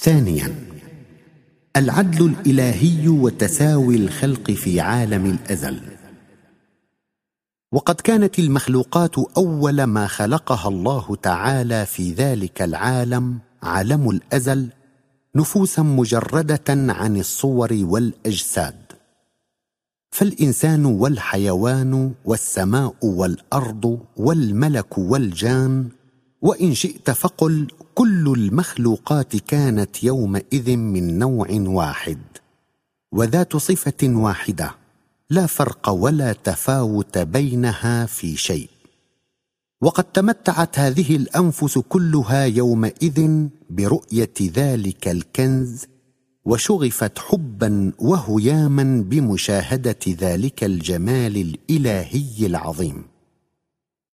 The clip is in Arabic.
ثانيا العدل الإلهي وتساوي الخلق في عالم الأزل. وقد كانت المخلوقات أول ما خلقها الله تعالى في ذلك العالم عالم الأزل نفوسا مجردة عن الصور والأجساد. فالإنسان والحيوان والسماء والأرض والملك والجان وإن شئت فقل كل المخلوقات كانت يومئذ من نوع واحد وذات صفة واحدة لا فرق ولا تفاوت بينها في شيء. وقد تمتعت هذه الأنفس كلها يومئذ برؤية ذلك الكنز وشغفت حبا وهياما بمشاهدة ذلك الجمال الإلهي العظيم.